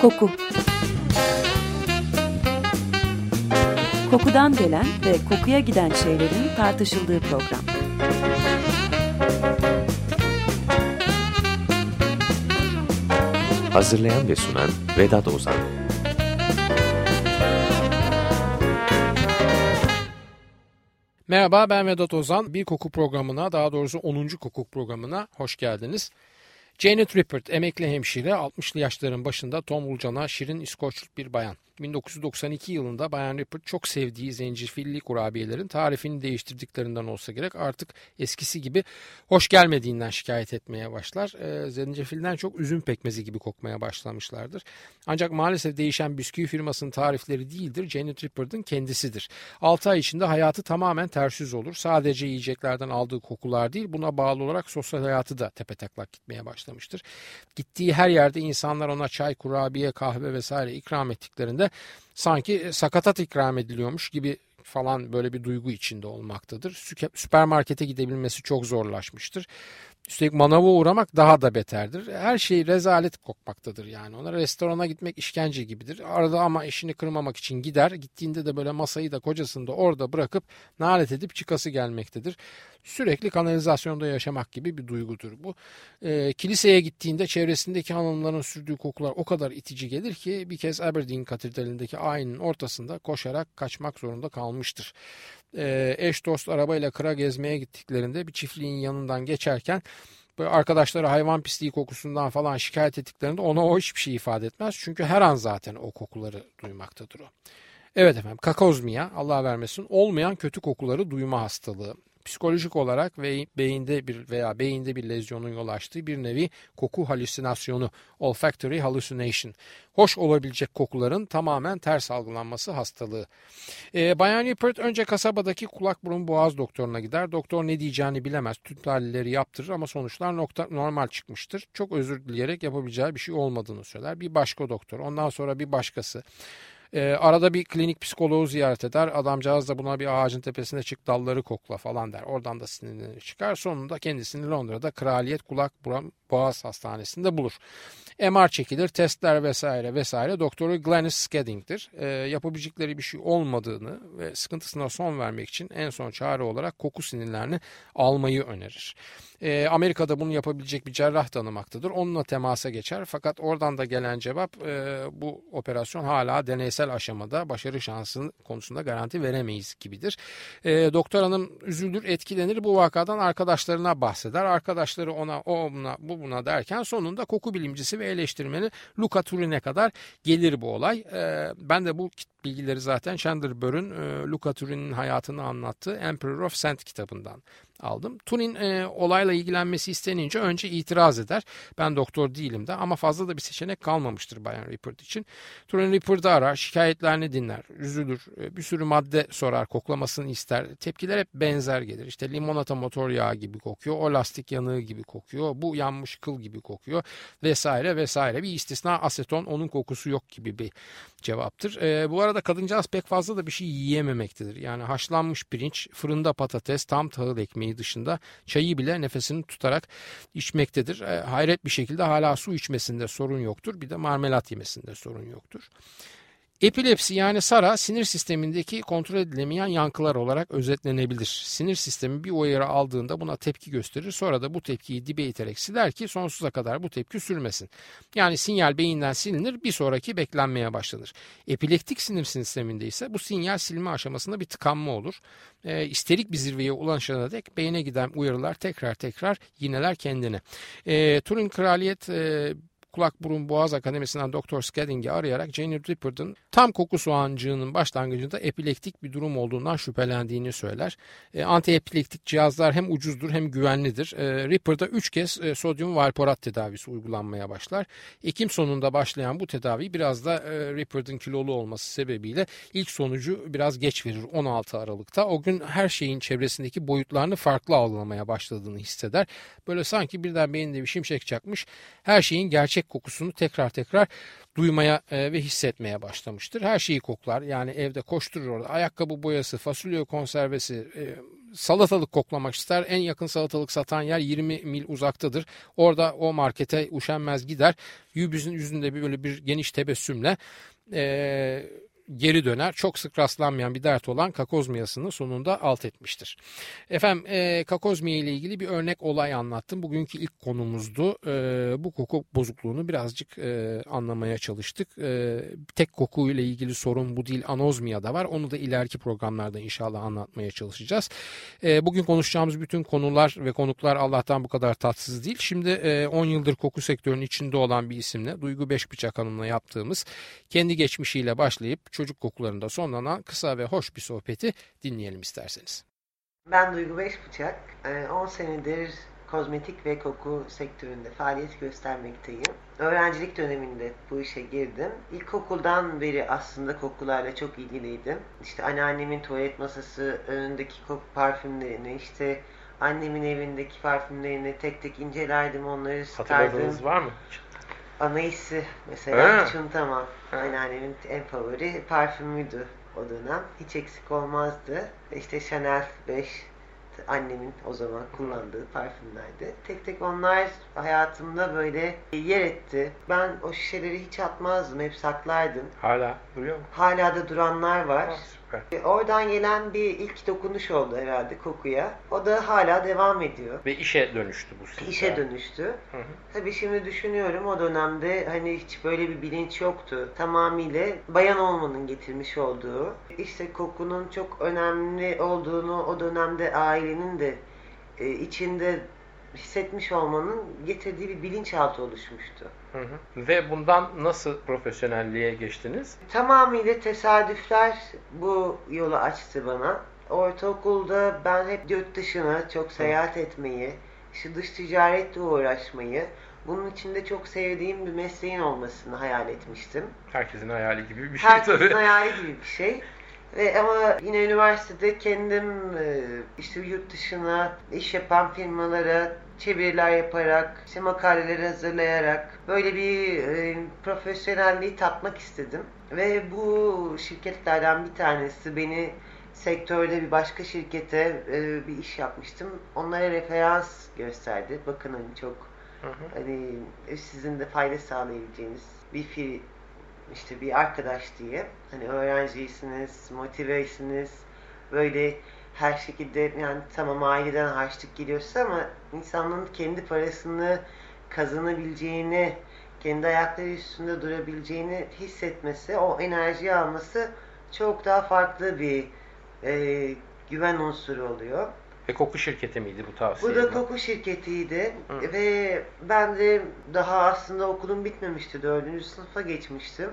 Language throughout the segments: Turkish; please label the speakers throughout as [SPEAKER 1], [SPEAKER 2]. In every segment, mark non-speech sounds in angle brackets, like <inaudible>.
[SPEAKER 1] Koku Kokudan gelen ve kokuya giden şeylerin tartışıldığı program.
[SPEAKER 2] Hazırlayan ve sunan Vedat Ozan
[SPEAKER 3] Merhaba ben Vedat Ozan. Bir koku programına daha doğrusu 10. koku programına hoş geldiniz. Janet Rippert emekli hemşire 60'lı yaşların başında Tom Ulcan'a şirin İskoçlu bir bayan. 1992 yılında Bayan Rippert çok sevdiği zencefilli kurabiyelerin tarifini değiştirdiklerinden olsa gerek artık eskisi gibi hoş gelmediğinden şikayet etmeye başlar. E, zencefilden çok üzüm pekmezi gibi kokmaya başlamışlardır. Ancak maalesef değişen bisküvi firmasının tarifleri değildir. Janet Rippert'ın kendisidir. 6 ay içinde hayatı tamamen ters yüz olur. Sadece yiyeceklerden aldığı kokular değil buna bağlı olarak sosyal hayatı da tepetaklak gitmeye başlamıştır. Gittiği her yerde insanlar ona çay, kurabiye, kahve vesaire ikram ettiklerinde sanki sakatat ikram ediliyormuş gibi falan böyle bir duygu içinde olmaktadır. Süpermarkete gidebilmesi çok zorlaşmıştır. Üstelik manava uğramak daha da beterdir. Her şey rezalet kokmaktadır yani. Ona restorana gitmek işkence gibidir. Arada ama eşini kırmamak için gider. Gittiğinde de böyle masayı da kocasını da orada bırakıp nalet edip çıkası gelmektedir. Sürekli kanalizasyonda yaşamak gibi bir duygudur bu. E, kiliseye gittiğinde çevresindeki hanımların sürdüğü kokular o kadar itici gelir ki bir kez Aberdeen katedralindeki ayinin ortasında koşarak kaçmak zorunda kalmıştır e, eş dost arabayla kıra gezmeye gittiklerinde bir çiftliğin yanından geçerken böyle arkadaşları hayvan pisliği kokusundan falan şikayet ettiklerinde ona o hiçbir şey ifade etmez. Çünkü her an zaten o kokuları duymaktadır o. Evet efendim kakozmiya Allah vermesin olmayan kötü kokuları duyma hastalığı psikolojik olarak ve beyinde bir veya beyinde bir lezyonun yol açtığı bir nevi koku halüsinasyonu, olfactory hallucination. Hoş olabilecek kokuların tamamen ters algılanması hastalığı. E, Bayan Rupert önce kasabadaki kulak burun boğaz doktoruna gider. Doktor ne diyeceğini bilemez. Tüm tahlilleri yaptırır ama sonuçlar nokta, normal çıkmıştır. Çok özür dileyerek yapabileceği bir şey olmadığını söyler. Bir başka doktor, ondan sonra bir başkası. E, arada bir klinik psikoloğu ziyaret eder. Adamcağız da buna bir ağacın tepesine çık dalları kokla falan der. Oradan da sinirlenir çıkar. Sonunda kendisini Londra'da Kraliyet Kulak Boğaz Hastanesi'nde bulur. MR çekilir, testler vesaire vesaire. Doktoru Glennis Skedding'dir. E, yapabilecekleri bir şey olmadığını ve sıkıntısına son vermek için en son çare olarak koku sinirlerini almayı önerir. E, Amerika'da bunu yapabilecek bir cerrah tanımaktadır. Onunla temasa geçer fakat oradan da gelen cevap e, bu operasyon hala deneysel aşamada başarı şansının konusunda garanti veremeyiz gibidir. E, doktor hanım üzülür, etkilenir. Bu vakadan arkadaşlarına bahseder. Arkadaşları ona o buna bu buna derken sonunda koku bilimcisi ve eleştirmeni Luca Turin'e kadar gelir bu olay. E, ben de bu bilgileri zaten Chandler Burr'ün e, Luca Turin'in hayatını anlattığı Emperor of Sand kitabından aldım. Turin e, olayla ilgilenmesi istenince önce itiraz eder. Ben doktor değilim de ama fazla da bir seçenek kalmamıştır Bayan Rippert için. Turin Rippert'ı arar, şikayetlerini dinler, üzülür, e, bir sürü madde sorar, koklamasını ister. Tepkiler hep benzer gelir. İşte limonata motor yağı gibi kokuyor, o lastik yanığı gibi kokuyor, bu yanmış kıl gibi kokuyor vesaire vesaire. Bir istisna aseton onun kokusu yok gibi bir cevaptır. E, bu arada kadıncağız pek fazla da bir şey yiyememektedir. Yani haşlanmış pirinç, fırında patates, tam tahıl ekmeği dışında çayı bile nefesini tutarak içmektedir. E, hayret bir şekilde hala su içmesinde sorun yoktur. Bir de marmelat yemesinde sorun yoktur. Epilepsi yani SARA sinir sistemindeki kontrol edilemeyen yankılar olarak özetlenebilir. Sinir sistemi bir uyarı aldığında buna tepki gösterir sonra da bu tepkiyi dibe iterek siler ki sonsuza kadar bu tepki sürmesin. Yani sinyal beyinden silinir bir sonraki beklenmeye başlanır. Epileptik sinir sisteminde ise bu sinyal silme aşamasında bir tıkanma olur. E, isterik bir zirveye ulaşana dek beyne giden uyarılar tekrar tekrar yineler kendini. E, Turing Kraliyet e, Kulak Burun Boğaz Akademisi'nden Doktor Skedding'i arayarak Jenny Ripper'ın tam koku soğancığının başlangıcında epileptik bir durum olduğundan şüphelendiğini söyler. E, antiepileptik cihazlar hem ucuzdur hem güvenlidir. E, Ripper'da 3 kez e, sodyum valporat tedavisi uygulanmaya başlar. Ekim sonunda başlayan bu tedavi biraz da e, Ripper'ın kilolu olması sebebiyle ilk sonucu biraz geç verir 16 Aralık'ta. O gün her şeyin çevresindeki boyutlarını farklı algılamaya başladığını hisseder. Böyle sanki birden beyninde bir şimşek çakmış her şeyin gerçek kokusunu tekrar tekrar duymaya e, ve hissetmeye başlamıştır. Her şeyi koklar yani evde koşturur orada ayakkabı boyası, fasulye konservesi, e, salatalık koklamak ister. En yakın salatalık satan yer 20 mil uzaktadır. Orada o markete üşenmez gider. Yübüzün yüzünde bir böyle bir geniş tebessümle e, geri döner. Çok sık rastlanmayan bir dert olan kakozmiyasını sonunda alt etmiştir. Efendim e, kakozmiya ile ilgili bir örnek olay anlattım. Bugünkü ilk konumuzdu. E, bu koku bozukluğunu birazcık e, anlamaya çalıştık. E, tek koku ile ilgili sorun bu değil anozmiya da var. Onu da ileriki programlarda inşallah anlatmaya çalışacağız. E, bugün konuşacağımız bütün konular ve konuklar Allah'tan bu kadar tatsız değil. Şimdi e, 10 yıldır koku sektörünün içinde olan bir isimle Duygu Beşbıçak Hanım'la yaptığımız kendi geçmişiyle başlayıp çocuk kokularında sonlanan kısa ve hoş bir sohbeti dinleyelim isterseniz.
[SPEAKER 4] Ben Duygu Beşbıçak. 10 senedir kozmetik ve koku sektöründe faaliyet göstermekteyim. Öğrencilik döneminde bu işe girdim. İlkokuldan beri aslında kokularla çok ilgiliydim. İşte anneannemin tuvalet masası önündeki koku parfümlerini, işte annemin evindeki parfümlerini tek tek incelerdim, onları sıkardım.
[SPEAKER 3] Hatırladığınız var mı?
[SPEAKER 4] Anais'i mesela
[SPEAKER 3] He.
[SPEAKER 4] hiç unutamam.
[SPEAKER 3] He.
[SPEAKER 4] Anneannemin en favori parfümüydü o dönem. Hiç eksik olmazdı. İşte Chanel 5 annemin o zaman kullandığı parfümlerdi. Tek tek onlar hayatımda böyle yer etti. Ben o şişeleri hiç atmazdım, hep saklardım.
[SPEAKER 3] Hala duruyor mu?
[SPEAKER 4] Hala da duranlar var.
[SPEAKER 3] Süper.
[SPEAKER 4] Oradan gelen bir ilk dokunuş oldu herhalde kokuya. O da hala devam ediyor.
[SPEAKER 3] Ve işe dönüştü bu sizde.
[SPEAKER 4] İşe dönüştü.
[SPEAKER 3] Hı hı.
[SPEAKER 4] Tabii şimdi düşünüyorum o dönemde hani hiç böyle bir bilinç yoktu. Tamamıyla bayan olmanın getirmiş olduğu, işte kokunun çok önemli olduğunu o dönemde ailenin de e, içinde hissetmiş olmanın getirdiği bir bilinçaltı oluşmuştu.
[SPEAKER 5] Hı hı. Ve bundan nasıl profesyonelliğe geçtiniz?
[SPEAKER 4] Tamamıyla tesadüfler bu yolu açtı bana. Ortaokulda ben hep yurt dışına çok seyahat etmeyi, işte dış ticaretle uğraşmayı, bunun içinde çok sevdiğim bir mesleğin olmasını hayal etmiştim.
[SPEAKER 5] Herkesin hayali gibi bir şey
[SPEAKER 4] Herkesin
[SPEAKER 5] tabii.
[SPEAKER 4] hayali gibi bir şey. Ve ama yine üniversitede kendim e, işte yurt dışına iş yapan firmalara çeviriler yaparak, işte makaleleri hazırlayarak böyle bir e, profesyonelliği tatmak istedim. Ve bu şirketlerden bir tanesi beni sektörde bir başka şirkete e, bir iş yapmıştım. Onlara referans gösterdi. Bakın hani çok
[SPEAKER 5] Hı hı.
[SPEAKER 4] hani sizin de fayda sağlayabileceğiniz bir fir işte bir arkadaş diye hani öğrenciysiniz, motiveysiniz böyle her şekilde yani tamam aileden harçlık geliyorsa ama insanın kendi parasını kazanabileceğini, kendi ayakları üstünde durabileceğini hissetmesi, o enerjiyi alması çok daha farklı bir e, güven unsuru oluyor.
[SPEAKER 5] Ve koku şirketi miydi bu tavsiye?
[SPEAKER 4] Bu da koku şirketiydi
[SPEAKER 5] Hı.
[SPEAKER 4] ve ben de daha aslında okulum bitmemişti. Dördüncü sınıfa geçmiştim.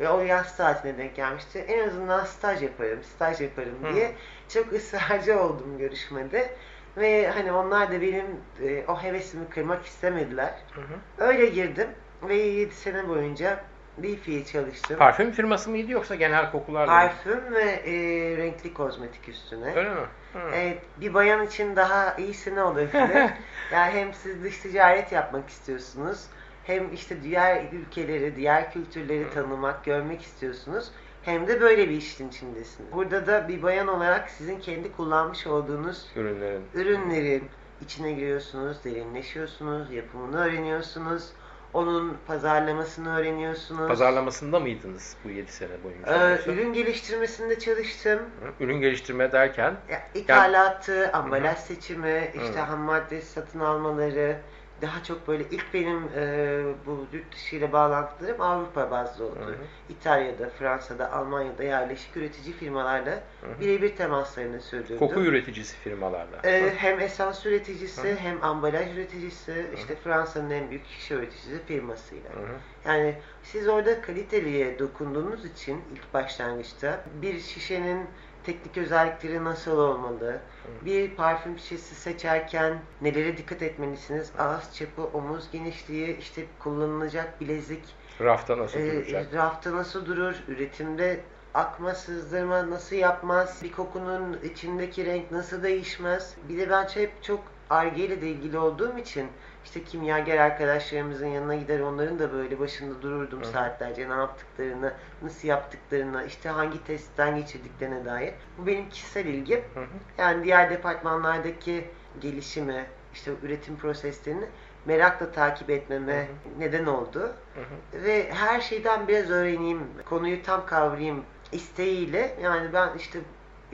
[SPEAKER 4] Ve o yaz tatiline denk gelmişti. En azından staj yaparım, staj yaparım
[SPEAKER 5] Hı.
[SPEAKER 4] diye çok ısrarcı oldum görüşmede. Ve hani onlar da benim e, o hevesimi kırmak istemediler.
[SPEAKER 5] Hı hı.
[SPEAKER 4] Öyle girdim ve 7 sene boyunca bir fiil çalıştım.
[SPEAKER 5] Parfüm firması mıydı yoksa genel kokularla mı?
[SPEAKER 4] Parfüm ve e, renkli kozmetik üstüne.
[SPEAKER 5] Öyle mi? Hı.
[SPEAKER 4] Evet, bir bayan için daha iyisi ne olabilir? <laughs> yani hem siz dış ticaret yapmak istiyorsunuz, hem işte diğer ülkeleri, diğer kültürleri tanımak, görmek istiyorsunuz. Hem de böyle bir işin içindesiniz. Burada da bir bayan olarak sizin kendi kullanmış olduğunuz
[SPEAKER 5] Ürünlerin.
[SPEAKER 4] ürünlerin içine giriyorsunuz, derinleşiyorsunuz, yapımını öğreniyorsunuz, onun pazarlamasını öğreniyorsunuz.
[SPEAKER 5] Pazarlamasında mıydınız bu 7 sene boyunca?
[SPEAKER 4] Ee, ürün geliştirmesinde çalıştım.
[SPEAKER 5] Hı. Ürün geliştirme derken
[SPEAKER 4] Ya, ithalatı, ambalaj
[SPEAKER 5] Hı hı.
[SPEAKER 4] seçimi, işte
[SPEAKER 5] Hı.
[SPEAKER 4] ham madde satın almaları, daha çok böyle ilk benim e, bu yurt dışı ile bağlantılarım Avrupa bazlı oldu.
[SPEAKER 5] Hı hı.
[SPEAKER 4] İtalya'da, Fransa'da, Almanya'da yerleşik üretici firmalarla
[SPEAKER 5] hı.
[SPEAKER 4] birebir temaslarını sürdürdüm.
[SPEAKER 5] koku üreticisi firmalarla.
[SPEAKER 4] Ee, hem esans üreticisi,
[SPEAKER 5] Hı.
[SPEAKER 4] hem ambalaj üreticisi, işte Fransa'nın en büyük şişe üreticisi firmasıyla.
[SPEAKER 5] Hı hı.
[SPEAKER 4] Yani siz orada kaliteliye dokunduğunuz için ilk başlangıçta bir şişenin teknik özellikleri nasıl olmalı, bir parfüm şişesi seçerken nelere dikkat etmelisiniz, ağız çapı, omuz genişliği, işte kullanılacak bilezik,
[SPEAKER 5] Rafta nasıl
[SPEAKER 4] e,
[SPEAKER 5] duracak?
[SPEAKER 4] rafta nasıl durur, üretimde akma, sızdırma nasıl yapmaz, bir kokunun içindeki renk nasıl değişmez. Bir de ben hep çok arge ile de ilgili olduğum için işte kimyager arkadaşlarımızın yanına gider onların da böyle başında dururdum
[SPEAKER 5] Hı.
[SPEAKER 4] saatlerce ne yaptıklarını, nasıl yaptıklarını, işte hangi testten geçirdiklerine dair. Bu benim kişisel ilgim.
[SPEAKER 5] Hı hı.
[SPEAKER 4] Yani diğer departmanlardaki gelişimi, işte üretim proseslerini merakla takip etmeme
[SPEAKER 5] Hı
[SPEAKER 4] neden oldu.
[SPEAKER 5] Hı hı.
[SPEAKER 4] Ve her şeyden biraz öğreneyim, konuyu tam kavrayayım isteğiyle yani ben işte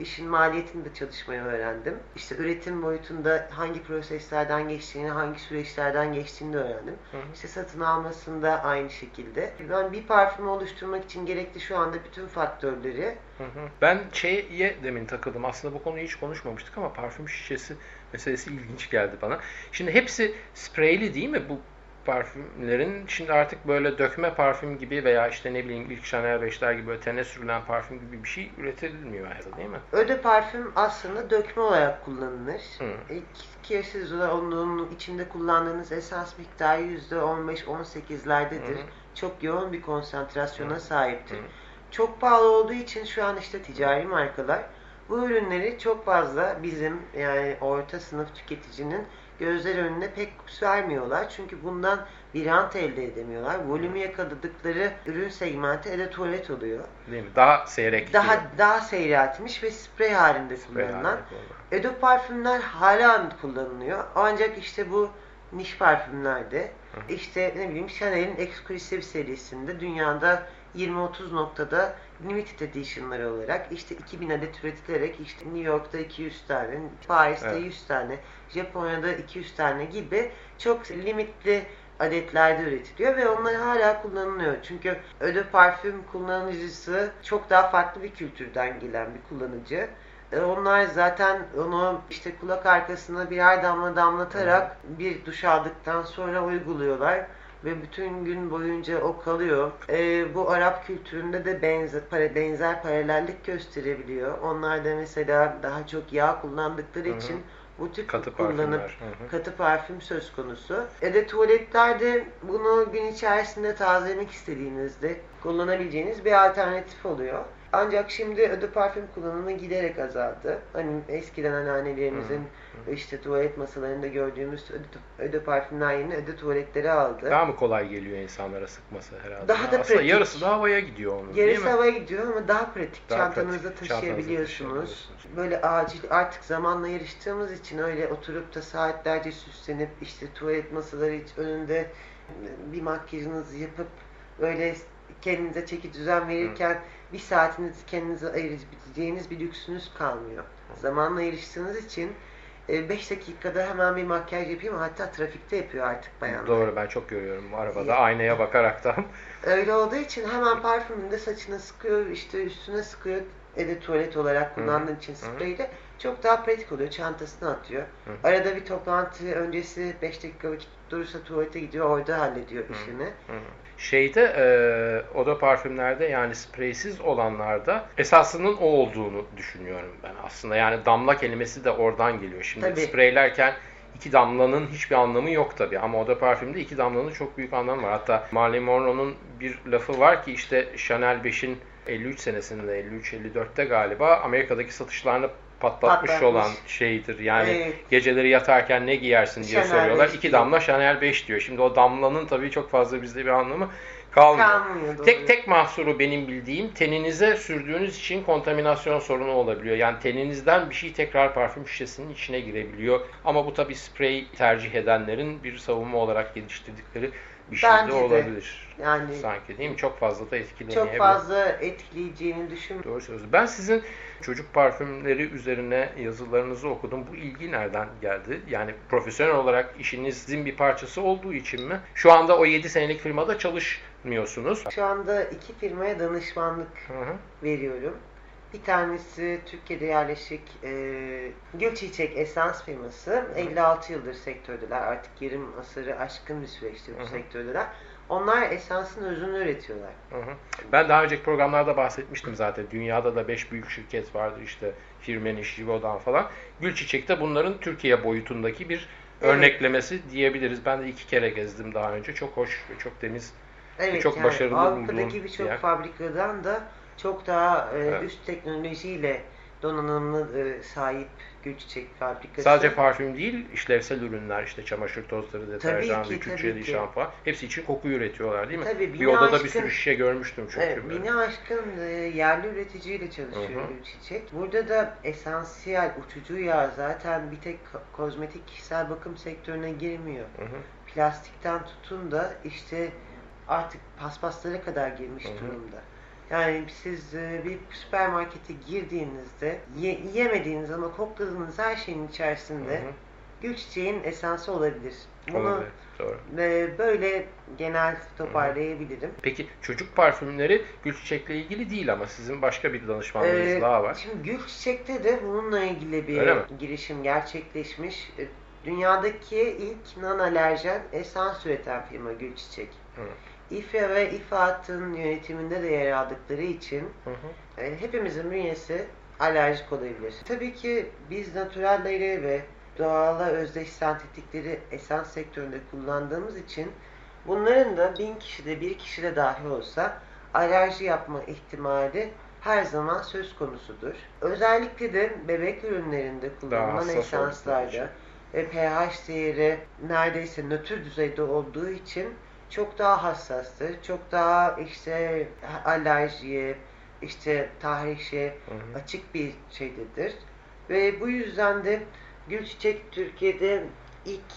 [SPEAKER 4] işin maliyetini de çalışmayı öğrendim. İşte üretim boyutunda hangi proseslerden geçtiğini, hangi süreçlerden geçtiğini de öğrendim.
[SPEAKER 5] Hı hı.
[SPEAKER 4] İşte satın almasında aynı şekilde. Ben bir parfüm oluşturmak için gerekli şu anda bütün faktörleri
[SPEAKER 5] Hı hı. Ben şeye demin takıldım. Aslında bu konuyu hiç konuşmamıştık ama parfüm şişesi meselesi ilginç geldi bana. Şimdi hepsi spreyli değil mi bu parfümlerin? Şimdi artık böyle dökme parfüm gibi veya işte ne bileyim ilk Chanel 5'ler gibi tene sürülen parfüm gibi bir şey üretilmiyor herhalde değil mi?
[SPEAKER 4] öde parfüm aslında dökme olarak kullanılır.
[SPEAKER 5] Hı.
[SPEAKER 4] İlk kez siz onun içinde kullandığınız esas miktarı %15-18'lerdedir.
[SPEAKER 5] Hı hı.
[SPEAKER 4] Çok yoğun bir konsantrasyona
[SPEAKER 5] Hı.
[SPEAKER 4] sahiptir.
[SPEAKER 5] Hı.
[SPEAKER 4] Çok pahalı olduğu için şu an işte ticari markalar bu ürünleri çok fazla bizim yani orta sınıf tüketicinin gözler önüne pek vermiyorlar. Çünkü bundan bir rant elde edemiyorlar. Volümü yakaladıkları ürün segmenti e-tuvalet oluyor.
[SPEAKER 5] Değil mi? Daha seyrek.
[SPEAKER 4] Daha
[SPEAKER 5] diyor.
[SPEAKER 4] daha seyreltilmiş ve sprey halinde kullanılan. Edo parfümler hala kullanılıyor. Ancak işte bu niş parfümlerde
[SPEAKER 5] Hı.
[SPEAKER 4] işte ne bileyim Chanel'in Exclusive serisinde dünyada 20-30 noktada limited edition'ları olarak işte 2000 adet üretilerek işte New York'ta 200 tane, Paris'te
[SPEAKER 5] Evet.
[SPEAKER 4] 100 tane, Japonya'da 200 tane gibi çok limitli adetlerde üretiliyor ve onlar hala kullanılıyor. Çünkü öde parfüm kullanıcısı çok daha farklı bir kültürden gelen bir kullanıcı. E, Onlar zaten onu işte kulak arkasına birer damla damlatarak bir duş aldıktan sonra uyguluyorlar ve bütün gün boyunca o kalıyor. E, bu Arap kültüründe de benzer, para- benzer paralellik gösterebiliyor. Onlar da mesela daha çok yağ kullandıkları
[SPEAKER 5] Hı hı.
[SPEAKER 4] için bu tip
[SPEAKER 5] Katı
[SPEAKER 4] kullanıp
[SPEAKER 5] hı.
[SPEAKER 4] katı parfüm söz konusu. E de tuvaletlerde bunu gün içerisinde tazelemek istediğinizde kullanabileceğiniz bir alternatif oluyor. Ancak şimdi öde parfüm kullanımı giderek azaldı. Hani eskiden anneannelerimizin işte tuvalet masalarında gördüğümüz öde, öde parfümler yerine öde tuvaletleri aldı.
[SPEAKER 5] Daha mı kolay geliyor insanlara sıkması herhalde?
[SPEAKER 4] Daha da
[SPEAKER 5] Aslında
[SPEAKER 4] pratik.
[SPEAKER 5] yarısı da havaya gidiyor onun mi?
[SPEAKER 4] havaya gidiyor ama daha pratik.
[SPEAKER 5] Daha
[SPEAKER 4] Çantanızda
[SPEAKER 5] pratik.
[SPEAKER 4] Taşıyabiliyorsunuz.
[SPEAKER 5] taşıyabiliyorsunuz.
[SPEAKER 4] Böyle acil artık zamanla yarıştığımız için öyle oturup da saatlerce süslenip işte tuvalet masaları önünde bir makyajınızı yapıp böyle kendinize çeki düzen verirken bir saatinizi kendinize ayırabileceğiniz bir lüksünüz kalmıyor. Zamanla yarıştığınız için 5 dakikada hemen bir makyaj yapayım hatta trafikte yapıyor artık bayanlar.
[SPEAKER 5] Doğru ben çok görüyorum arabada aynaya bakaraktan.
[SPEAKER 4] Öyle olduğu için hemen parfümünde saçına sıkıyor, işte üstüne sıkıyor. Ede tuvalet olarak kullandığın için spreyle çok daha pratik oluyor. Çantasına atıyor.
[SPEAKER 5] Hı.
[SPEAKER 4] Arada bir toplantı öncesi 5 dakika vakit durursa tuvalete gidiyor. Orada hallediyor işini.
[SPEAKER 5] Hı. Şeyde e, oda parfümlerde yani spreysiz olanlarda esasının o olduğunu düşünüyorum ben aslında. Yani damla kelimesi de oradan geliyor. Şimdi
[SPEAKER 4] Tabii.
[SPEAKER 5] spreylerken iki damlanın hiçbir anlamı yok tabii ama oda parfümde iki damlanın çok büyük anlamı var. Hatta Marilyn Monroe'nun bir lafı var ki işte Chanel 5'in 53 senesinde 53-54'te galiba Amerika'daki satışlarını patlatmış,
[SPEAKER 4] Patlatmış.
[SPEAKER 5] olan şeydir. Yani
[SPEAKER 4] Evet.
[SPEAKER 5] geceleri yatarken ne giyersin diye
[SPEAKER 4] Chanel
[SPEAKER 5] soruyorlar.
[SPEAKER 4] 5
[SPEAKER 5] İki
[SPEAKER 4] diyor.
[SPEAKER 5] damla Chanel 5 diyor. Şimdi o damlanın tabii çok fazla bizde bir anlamı kalmıyor.
[SPEAKER 4] Kalmıyor doğru.
[SPEAKER 5] Tek tek mahsuru benim bildiğim teninize sürdüğünüz için kontaminasyon sorunu olabiliyor. Yani teninizden bir şey tekrar parfüm şişesinin içine girebiliyor. Ama bu tabii sprey tercih edenlerin bir savunma olarak geliştirdikleri bir şey
[SPEAKER 4] Bence
[SPEAKER 5] de
[SPEAKER 4] de.
[SPEAKER 5] olabilir.
[SPEAKER 4] Yani
[SPEAKER 5] Sanki değil mi? Çok fazla da etkilemeyebilir.
[SPEAKER 4] çok fazla etkileyeceğini düşünmüyorum.
[SPEAKER 5] Doğru söylüyorsunuz. Ben sizin çocuk parfümleri üzerine yazılarınızı okudum. Bu ilgi nereden geldi? Yani profesyonel olarak işinizin bir parçası olduğu için mi? Şu anda o 7 senelik firmada çalışmıyorsunuz.
[SPEAKER 4] Şu anda iki firmaya danışmanlık
[SPEAKER 5] Hı hı.
[SPEAKER 4] veriyorum. Bir tanesi Türkiye'de yerleşik e, Gülçiçek Esans firması. 56 yıldır sektördeler. Artık yarım asırı aşkın bir süreçtir bu
[SPEAKER 5] Hı hı.
[SPEAKER 4] sektördeler. Onlar esansın özünü üretiyorlar.
[SPEAKER 5] Hı hı. Ben daha önceki programlarda bahsetmiştim zaten. Dünyada da 5 büyük şirket vardı işte Firmenich, Givaudan falan. Gülçiçek de bunların Türkiye boyutundaki bir
[SPEAKER 4] Evet.
[SPEAKER 5] örneklemesi diyebiliriz. Ben de iki kere gezdim daha önce. Çok hoş ve çok temiz.
[SPEAKER 4] Evet,
[SPEAKER 5] çok
[SPEAKER 4] yani
[SPEAKER 5] başarılı
[SPEAKER 4] Avrupa'daki birçok fabrikadan da çok daha e,
[SPEAKER 5] Evet.
[SPEAKER 4] üst teknolojiyle donanımlı e, sahip gül çiçek fabrikası.
[SPEAKER 5] Sadece parfüm değil, işlevsel ürünler, işte çamaşır tozları, deterjan,
[SPEAKER 4] ki.
[SPEAKER 5] şampuan. Hepsi için koku üretiyorlar değil mi?
[SPEAKER 4] Tabii,
[SPEAKER 5] bir odada bir
[SPEAKER 4] aşkın-
[SPEAKER 5] sürü şişe görmüştüm çünkü.
[SPEAKER 4] Evet,
[SPEAKER 5] böyle.
[SPEAKER 4] bina aşkın e, yerli üreticiyle çalışıyor
[SPEAKER 5] Hı hı.
[SPEAKER 4] Gül Çiçek. Burada da esansiyel uçucu yağ zaten bir tek ko- kozmetik kişisel bakım sektörüne girmiyor.
[SPEAKER 5] Hı hı.
[SPEAKER 4] Plastikten tutun da işte artık paspaslara kadar girmiş
[SPEAKER 5] Hı hı.
[SPEAKER 4] durumda. Yani siz e, bir süpermarkete girdiğinizde ye- yemediğiniz ama kokladığınız her şeyin içerisinde
[SPEAKER 5] Hı hı.
[SPEAKER 4] gül çiçeğin esansı olabilir. Bunu
[SPEAKER 5] Olabilir, doğru.
[SPEAKER 4] e, böyle genel toparlayabilirim.
[SPEAKER 5] Peki çocuk parfümleri gül çiçekle ilgili değil ama sizin başka bir danışmanlığınız
[SPEAKER 4] Ee,
[SPEAKER 5] daha var.
[SPEAKER 4] Şimdi Gül Çiçek'te de bununla ilgili bir girişim gerçekleşmiş. Ee, Dünyadaki ilk non-alerjen esans üreten firma Gül Çiçek.
[SPEAKER 5] Hı.
[SPEAKER 4] İFA ve İFAD'ın yönetiminde de yer aldıkları için
[SPEAKER 5] Hı hı.
[SPEAKER 4] e, hepimizin bünyesi alerjik olabilir. Tabii ki biz naturalleri ve doğala özdeş sentetikleri esans sektöründe kullandığımız için bunların da bin kişide bir kişide dahi olsa alerji yapma ihtimali her zaman söz konusudur. Özellikle de bebek ürünlerinde kullanılan esanslarda pH değeri neredeyse nötr düzeyde olduğu için çok daha hassastır. Çok daha işte alerjiye, işte tahrişe
[SPEAKER 5] Hı hı.
[SPEAKER 4] açık bir şeydedir. Ve bu yüzden de Gülçiçek Türkiye'de ilk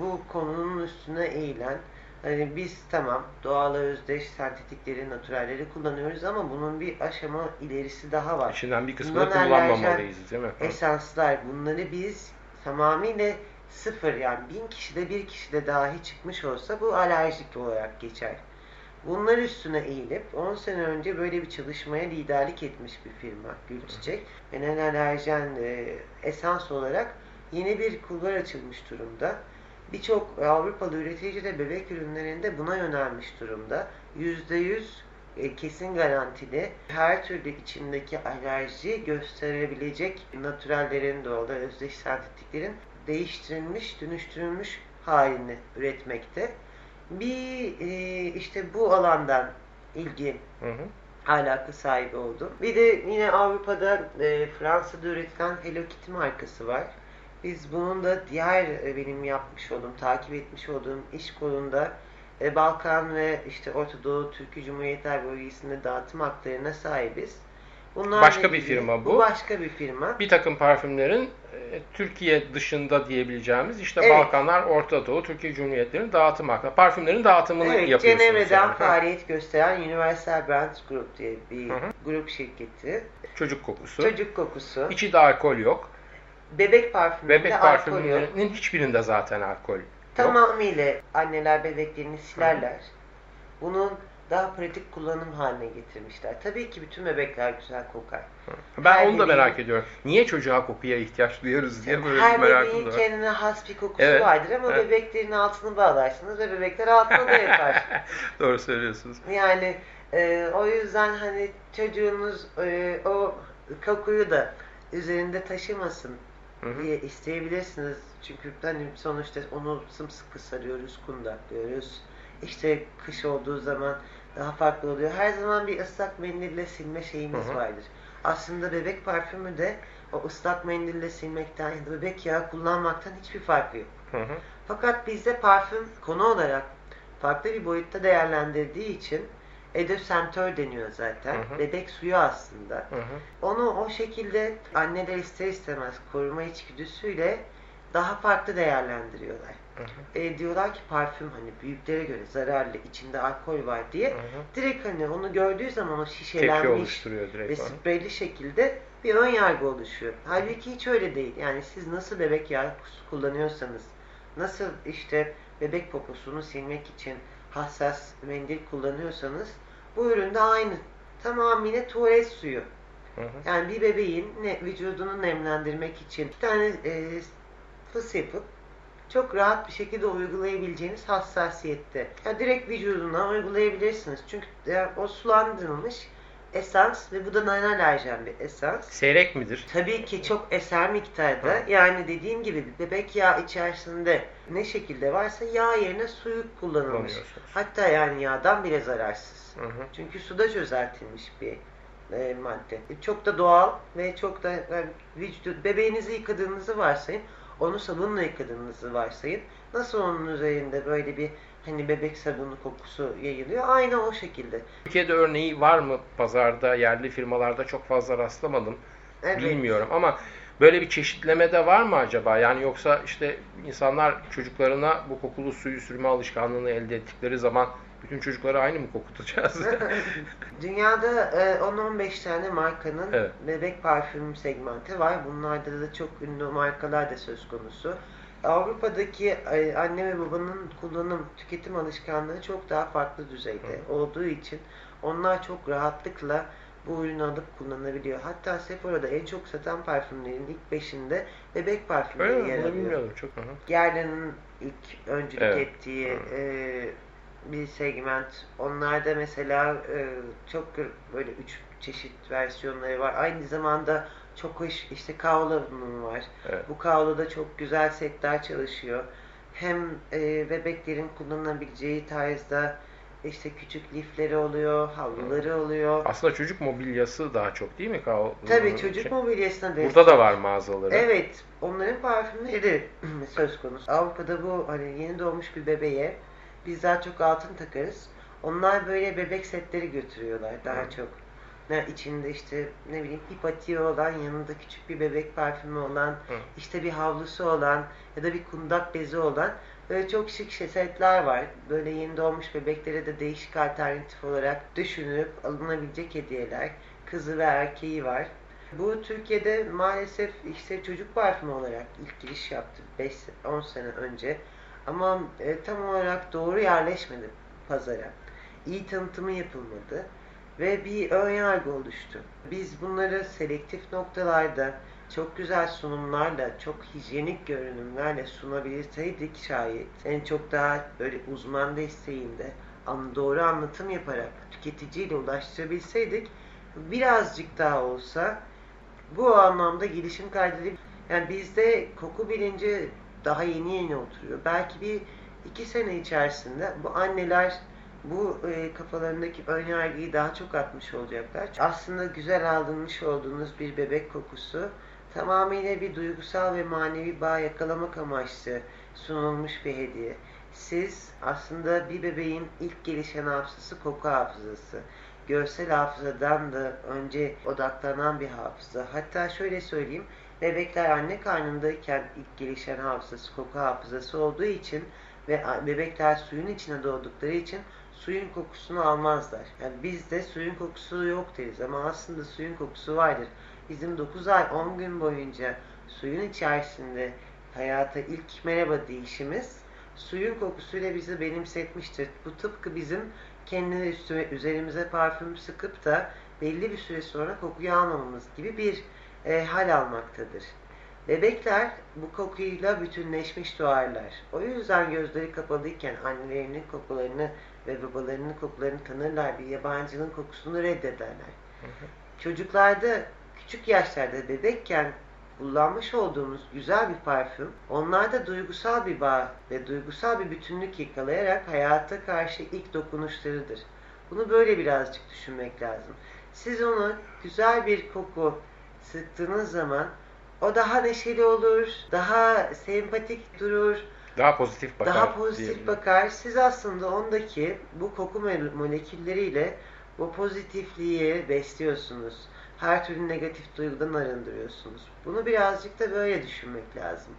[SPEAKER 4] bu konunun üstüne eğilen hani biz tamam doğal özdeş sentetikleri, naturalleri kullanıyoruz ama bunun bir aşama ilerisi daha var.
[SPEAKER 5] İçinden bir kısmını kullanmamalıyız değil mi?
[SPEAKER 4] Esanslar bunları biz tamamıyla sıfır yani bin kişide bir kişide dahi çıkmış olsa bu alerjik olarak geçer. Bunlar üstüne eğilip 10 sene önce böyle bir çalışmaya liderlik etmiş bir firma Gülçiçek. Ve non-alerjen e, esans olarak yeni bir kulvar açılmış durumda. Birçok Avrupalı üretici de bebek ürünlerinde buna yönelmiş durumda. %100 e, kesin garantili her türlü içindeki alerji gösterebilecek natürellerin doğal özdeş sentetiklerin değiştirilmiş, dönüştürülmüş halini üretmekte. Bir e, işte bu alandan ilgi
[SPEAKER 5] Hı hı.
[SPEAKER 4] alaka sahibi oldum. Bir de yine Avrupa'da e, Fransa'da üretilen Hello Kitty markası var. Biz bunun da diğer e, benim yapmış olduğum, takip etmiş olduğum iş kolunda e, Balkan ve işte Orta Doğu Türkiye Cumhuriyetler bölgesinde dağıtım haklarına sahibiz. Bunlarla
[SPEAKER 5] Başka bir firma bu.
[SPEAKER 4] Bu başka bir firma.
[SPEAKER 5] Bir takım parfümlerin e, Türkiye dışında diyebileceğimiz işte
[SPEAKER 4] Evet.
[SPEAKER 5] Balkanlar, Orta Doğu, Türkiye Cumhuriyetlerinin dağıtım hakkında. Parfümlerin dağıtımını
[SPEAKER 4] Evet,
[SPEAKER 5] yapıyorsunuz.
[SPEAKER 4] Cenevre'den
[SPEAKER 5] yani.
[SPEAKER 4] Faaliyet gösteren Universal Brands Group diye bir
[SPEAKER 5] Hı hı.
[SPEAKER 4] grup şirketi.
[SPEAKER 5] Çocuk kokusu.
[SPEAKER 4] Çocuk kokusu,
[SPEAKER 5] İçi alkol yok.
[SPEAKER 4] bebek parfümünde
[SPEAKER 5] Bebek parfümlerinin hiçbirinde zaten alkol.
[SPEAKER 4] Tamamıyla anneler bebeklerini silerler. Bunun daha pratik kullanım haline getirmişler. Tabii ki bütün bebekler güzel kokar.
[SPEAKER 5] Ben
[SPEAKER 4] Her
[SPEAKER 5] onu da
[SPEAKER 4] bebeğin-
[SPEAKER 5] merak ediyorum. Niye çocuğa kokuya ihtiyaç duyuyoruz diye böyle
[SPEAKER 4] Her
[SPEAKER 5] merakım da var.
[SPEAKER 4] kendine has bir kokusu
[SPEAKER 5] Evet,
[SPEAKER 4] vardır ama
[SPEAKER 5] evet.
[SPEAKER 4] bebeklerin altını bağlarsınız ve bebekler altına da yatar. <laughs>
[SPEAKER 5] Doğru söylüyorsunuz.
[SPEAKER 4] Yani e, o yüzden hani çocuğunuz e, o kokuyu da üzerinde taşımasın diye isteyebilirsiniz. Çünkü hani sonuçta onu sımsıkı sarıyoruz, kundaklıyoruz. İşte kış olduğu zaman daha farklı oluyor. Her zaman bir ıslak mendille silme şeyimiz
[SPEAKER 5] Hı hı.
[SPEAKER 4] vardır. Aslında bebek parfümü de o ıslak mendille silmekten ya da bebek yağı kullanmaktan hiçbir farkı yok.
[SPEAKER 5] Hı hı.
[SPEAKER 4] Fakat bizde parfüm konu olarak farklı bir boyutta değerlendirdiği için edosentör deniyor zaten.
[SPEAKER 5] Hı hı.
[SPEAKER 4] Bebek suyu aslında.
[SPEAKER 5] Hı hı.
[SPEAKER 4] Onu o şekilde anneler ister istemez koruma içgüdüsüyle daha farklı değerlendiriyorlar.
[SPEAKER 5] Hı hı.
[SPEAKER 4] E, diyorlar ki parfüm hani büyüklere göre zararlı, içinde alkol var diye.
[SPEAKER 5] Hı hı.
[SPEAKER 4] Direkt hani onu gördüğü zaman o şişelenmiş ve
[SPEAKER 5] bana.
[SPEAKER 4] spreyli şekilde bir ön yargı oluşuyor. Halbuki hiç öyle değil. Yani siz nasıl bebek yağı kullanıyorsanız, nasıl işte bebek poposunu silmek için hassas mendil kullanıyorsanız bu üründe aynı. Tamamıyla tuvalet suyu.
[SPEAKER 5] Hı hı.
[SPEAKER 4] Yani bir bebeğin ne, vücudunu nemlendirmek için bir tane e, fıs yapıp çok rahat bir şekilde uygulayabileceğiniz hassasiyette. Ya direkt vücuduna uygulayabilirsiniz. Çünkü e, o sulandırılmış esans ve bu da non-alerjen bir esans.
[SPEAKER 5] Seyrek midir?
[SPEAKER 4] Tabii ki çok eser miktarda.
[SPEAKER 5] Hı.
[SPEAKER 4] Yani dediğim gibi bebek yağı içerisinde ne şekilde varsa yağ yerine suyu kullanılmış. Hatta yani yağdan bile zararsız.
[SPEAKER 5] Hı hı.
[SPEAKER 4] Çünkü suda çözeltilmiş bir e, madde. Çok da doğal ve çok da yani vücudu, bebeğinizi yıkadığınızı varsayın. Onu sabunla yıkadığınızı varsayın. Nasıl onun üzerinde böyle bir hani bebek sabunu kokusu yayılıyor? Aynı o şekilde.
[SPEAKER 5] Türkiye'de örneği var mı pazarda, yerli firmalarda çok fazla rastlamadım.
[SPEAKER 4] Evet.
[SPEAKER 5] Bilmiyorum ama böyle bir çeşitleme de var mı acaba? Yani yoksa işte insanlar çocuklarına bu kokulu suyu sürme alışkanlığını elde ettikleri zaman bütün çocukları aynı mı kokutacağız? <laughs>
[SPEAKER 4] Dünyada e, 10-15 tane markanın
[SPEAKER 5] Evet.
[SPEAKER 4] bebek parfüm segmenti var. Bunlarda da çok ünlü markalar da söz konusu. Avrupa'daki e, anne ve babanın kullanım, tüketim alışkanlığı çok daha farklı düzeyde olduğu için onlar çok rahatlıkla bu ürünü alıp kullanabiliyor. Hatta Sephora'da en çok satan parfümlerin ilk beşinde bebek
[SPEAKER 5] Öyle
[SPEAKER 4] parfümleri
[SPEAKER 5] mi?
[SPEAKER 4] yer alıyor.
[SPEAKER 5] bilmiyordum çok. Hı hı.
[SPEAKER 4] Gerla'nın ilk öncülük
[SPEAKER 5] Evet.
[SPEAKER 4] ettiği
[SPEAKER 5] Hı.
[SPEAKER 4] e, bir segment. Onlarda mesela e, çok böyle üç çeşit versiyonları var. Aynı zamanda çok hoş işte Kaola'nın var.
[SPEAKER 5] Evet.
[SPEAKER 4] Bu Kaola'da çok güzel setler çalışıyor. Hem e, bebeklerin kullanabileceği tarzda işte küçük lifleri oluyor, havluları oluyor.
[SPEAKER 5] Aslında çocuk mobilyası daha çok değil mi? Kao-
[SPEAKER 4] Tabii çocuk
[SPEAKER 5] şey.
[SPEAKER 4] mobilyasına destek.
[SPEAKER 5] Burada da var mağazaları.
[SPEAKER 4] Evet, onların parfümleri <clears throat> söz konusu. Avrupa'da bu hani yeni doğmuş bir bebeğe biz daha çok altın takarız. Onlar böyle bebek setleri götürüyorlar daha
[SPEAKER 5] Hı.
[SPEAKER 4] çok. Ne içinde işte ne bileyim hipatiği olan, yanında küçük bir bebek parfümü olan,
[SPEAKER 5] Hı.
[SPEAKER 4] işte bir havlusu olan ya da bir kundak bezi olan böyle çok şık setler var. Böyle yeni doğmuş bebeklere de değişik alternatif olarak düşünüp alınabilecek hediyeler. Kızı ve erkeği var. Bu Türkiye'de maalesef işte çocuk parfümü olarak ilk giriş yaptı 5-10 sene önce. Ama e, tam olarak doğru yerleşmedi pazara. İyi tanıtımı yapılmadı ve bir ön yargı oluştu. Biz bunları selektif noktalarda çok güzel sunumlarla, çok hijyenik görünümlerle sunabilirseydik şayet, en çok daha böyle uzman desteğinde doğru anlatım yaparak tüketiciyle ulaştırabilseydik birazcık daha olsa bu anlamda gelişim kaydedip yani bizde koku bilinci daha yeni yeni oturuyor. Belki bir iki sene içerisinde bu anneler bu e, kafalarındaki ön yargıyı daha çok atmış olacaklar. Aslında güzel alınmış olduğunuz bir bebek kokusu tamamıyla bir duygusal ve manevi bağ yakalamak amaçlı sunulmuş bir hediye. Siz aslında bir bebeğin ilk gelişen hafızası koku hafızası. Görsel hafızadan da önce odaklanan bir hafıza. Hatta şöyle söyleyeyim, bebekler anne karnındayken ilk gelişen hafızası koku hafızası olduğu için ve bebekler suyun içine doğdukları için suyun kokusunu almazlar. Yani bizde suyun kokusu yok deriz ama aslında suyun kokusu vardır. Bizim 9 ay 10 gün boyunca suyun içerisinde hayata ilk merhaba deyişimiz suyun kokusuyla bizi benimsetmiştir. Bu tıpkı bizim kendi üstüme, üzerimize parfüm sıkıp da belli bir süre sonra kokuyu almamamız gibi bir e, hal almaktadır. Bebekler bu kokuyla bütünleşmiş doğarlar. O yüzden gözleri kapalıyken annelerinin kokularını ve babalarının kokularını tanırlar. Bir yabancının kokusunu reddederler. Çocuklarda küçük yaşlarda bebekken kullanmış olduğumuz güzel bir parfüm onlarda duygusal bir bağ ve duygusal bir bütünlük yakalayarak hayata karşı ilk dokunuşlarıdır. Bunu böyle birazcık düşünmek lazım. Siz ona güzel bir koku sıktığınız zaman o daha neşeli olur, daha sempatik durur,
[SPEAKER 5] Daha pozitif bakar.
[SPEAKER 4] daha pozitif
[SPEAKER 5] diyelim.
[SPEAKER 4] bakar. Siz aslında ondaki bu koku mole- molekülleriyle bu pozitifliği besliyorsunuz. Her türlü negatif duygudan arındırıyorsunuz. Bunu birazcık da böyle düşünmek lazım.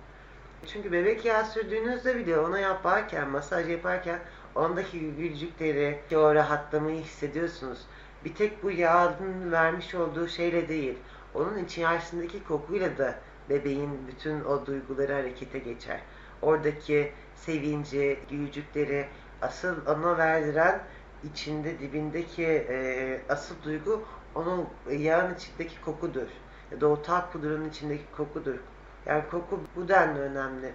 [SPEAKER 4] Çünkü bebek yağı sürdüğünüzde bile ona yaparken, masaj yaparken ondaki gülcükleri, o rahatlamayı hissediyorsunuz. Bir tek bu yağın vermiş olduğu şeyle değil, onun içerisindeki kokuyla da bebeğin bütün o duyguları harekete geçer. Oradaki sevinci, gülcükleri, asıl ona verdiren içinde dibindeki e, asıl duygu onun yağın içindeki kokudur. Ya da o tat pudranın içindeki kokudur. Yani koku bu denli önemli.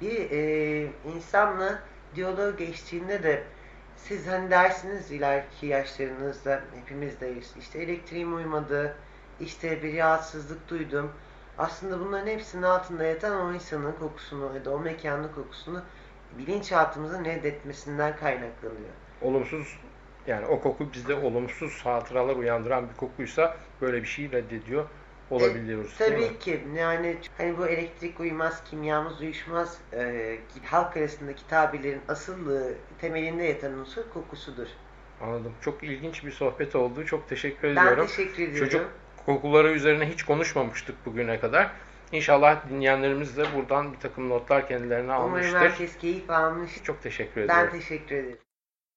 [SPEAKER 4] Bir e, insanla diyalog geçtiğinde de siz hani dersiniz ileriki yaşlarınızda hepimiz deyiz. İşte elektriğim uymadı, işte bir rahatsızlık duydum. Aslında bunların hepsinin altında yatan o insanın kokusunu ya da o mekanın kokusunu bilinçaltımızın reddetmesinden kaynaklanıyor.
[SPEAKER 5] Olumsuz Yani o koku bizde olumsuz hatıralar uyandıran bir kokuysa böyle bir şeyi reddediyor olabiliyoruz.
[SPEAKER 4] E,
[SPEAKER 5] değil mi?
[SPEAKER 4] tabii ki yani hani bu elektrik uyumaz, kimyamız uyuşmaz e, halk arasındaki tabirlerin asıllığı temelinde yatan unsur kokusudur.
[SPEAKER 5] Anladım. Çok ilginç bir sohbet oldu. Çok teşekkür
[SPEAKER 4] Ben
[SPEAKER 5] ediyorum.
[SPEAKER 4] teşekkür ediyorum.
[SPEAKER 5] Çocuk kokuları üzerine hiç konuşmamıştık bugüne kadar. İnşallah dinleyenlerimiz de buradan bir takım notlar kendilerine
[SPEAKER 4] Umarım
[SPEAKER 5] almıştır.
[SPEAKER 4] herkes keyif almış.
[SPEAKER 5] Çok teşekkür
[SPEAKER 4] Ben
[SPEAKER 5] ediyorum.
[SPEAKER 4] teşekkür ederim.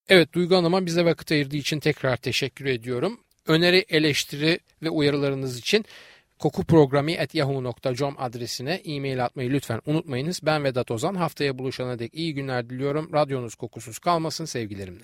[SPEAKER 3] Evet Duygu Hanım'a bize vakit ayırdığı için tekrar teşekkür ediyorum. Öneri, eleştiri ve uyarılarınız için kokuprogrami.yahoo.com adresine e-mail atmayı lütfen unutmayınız. Ben Vedat Ozan. Haftaya buluşana dek iyi günler diliyorum. Radyonuz kokusuz kalmasın sevgilerimle.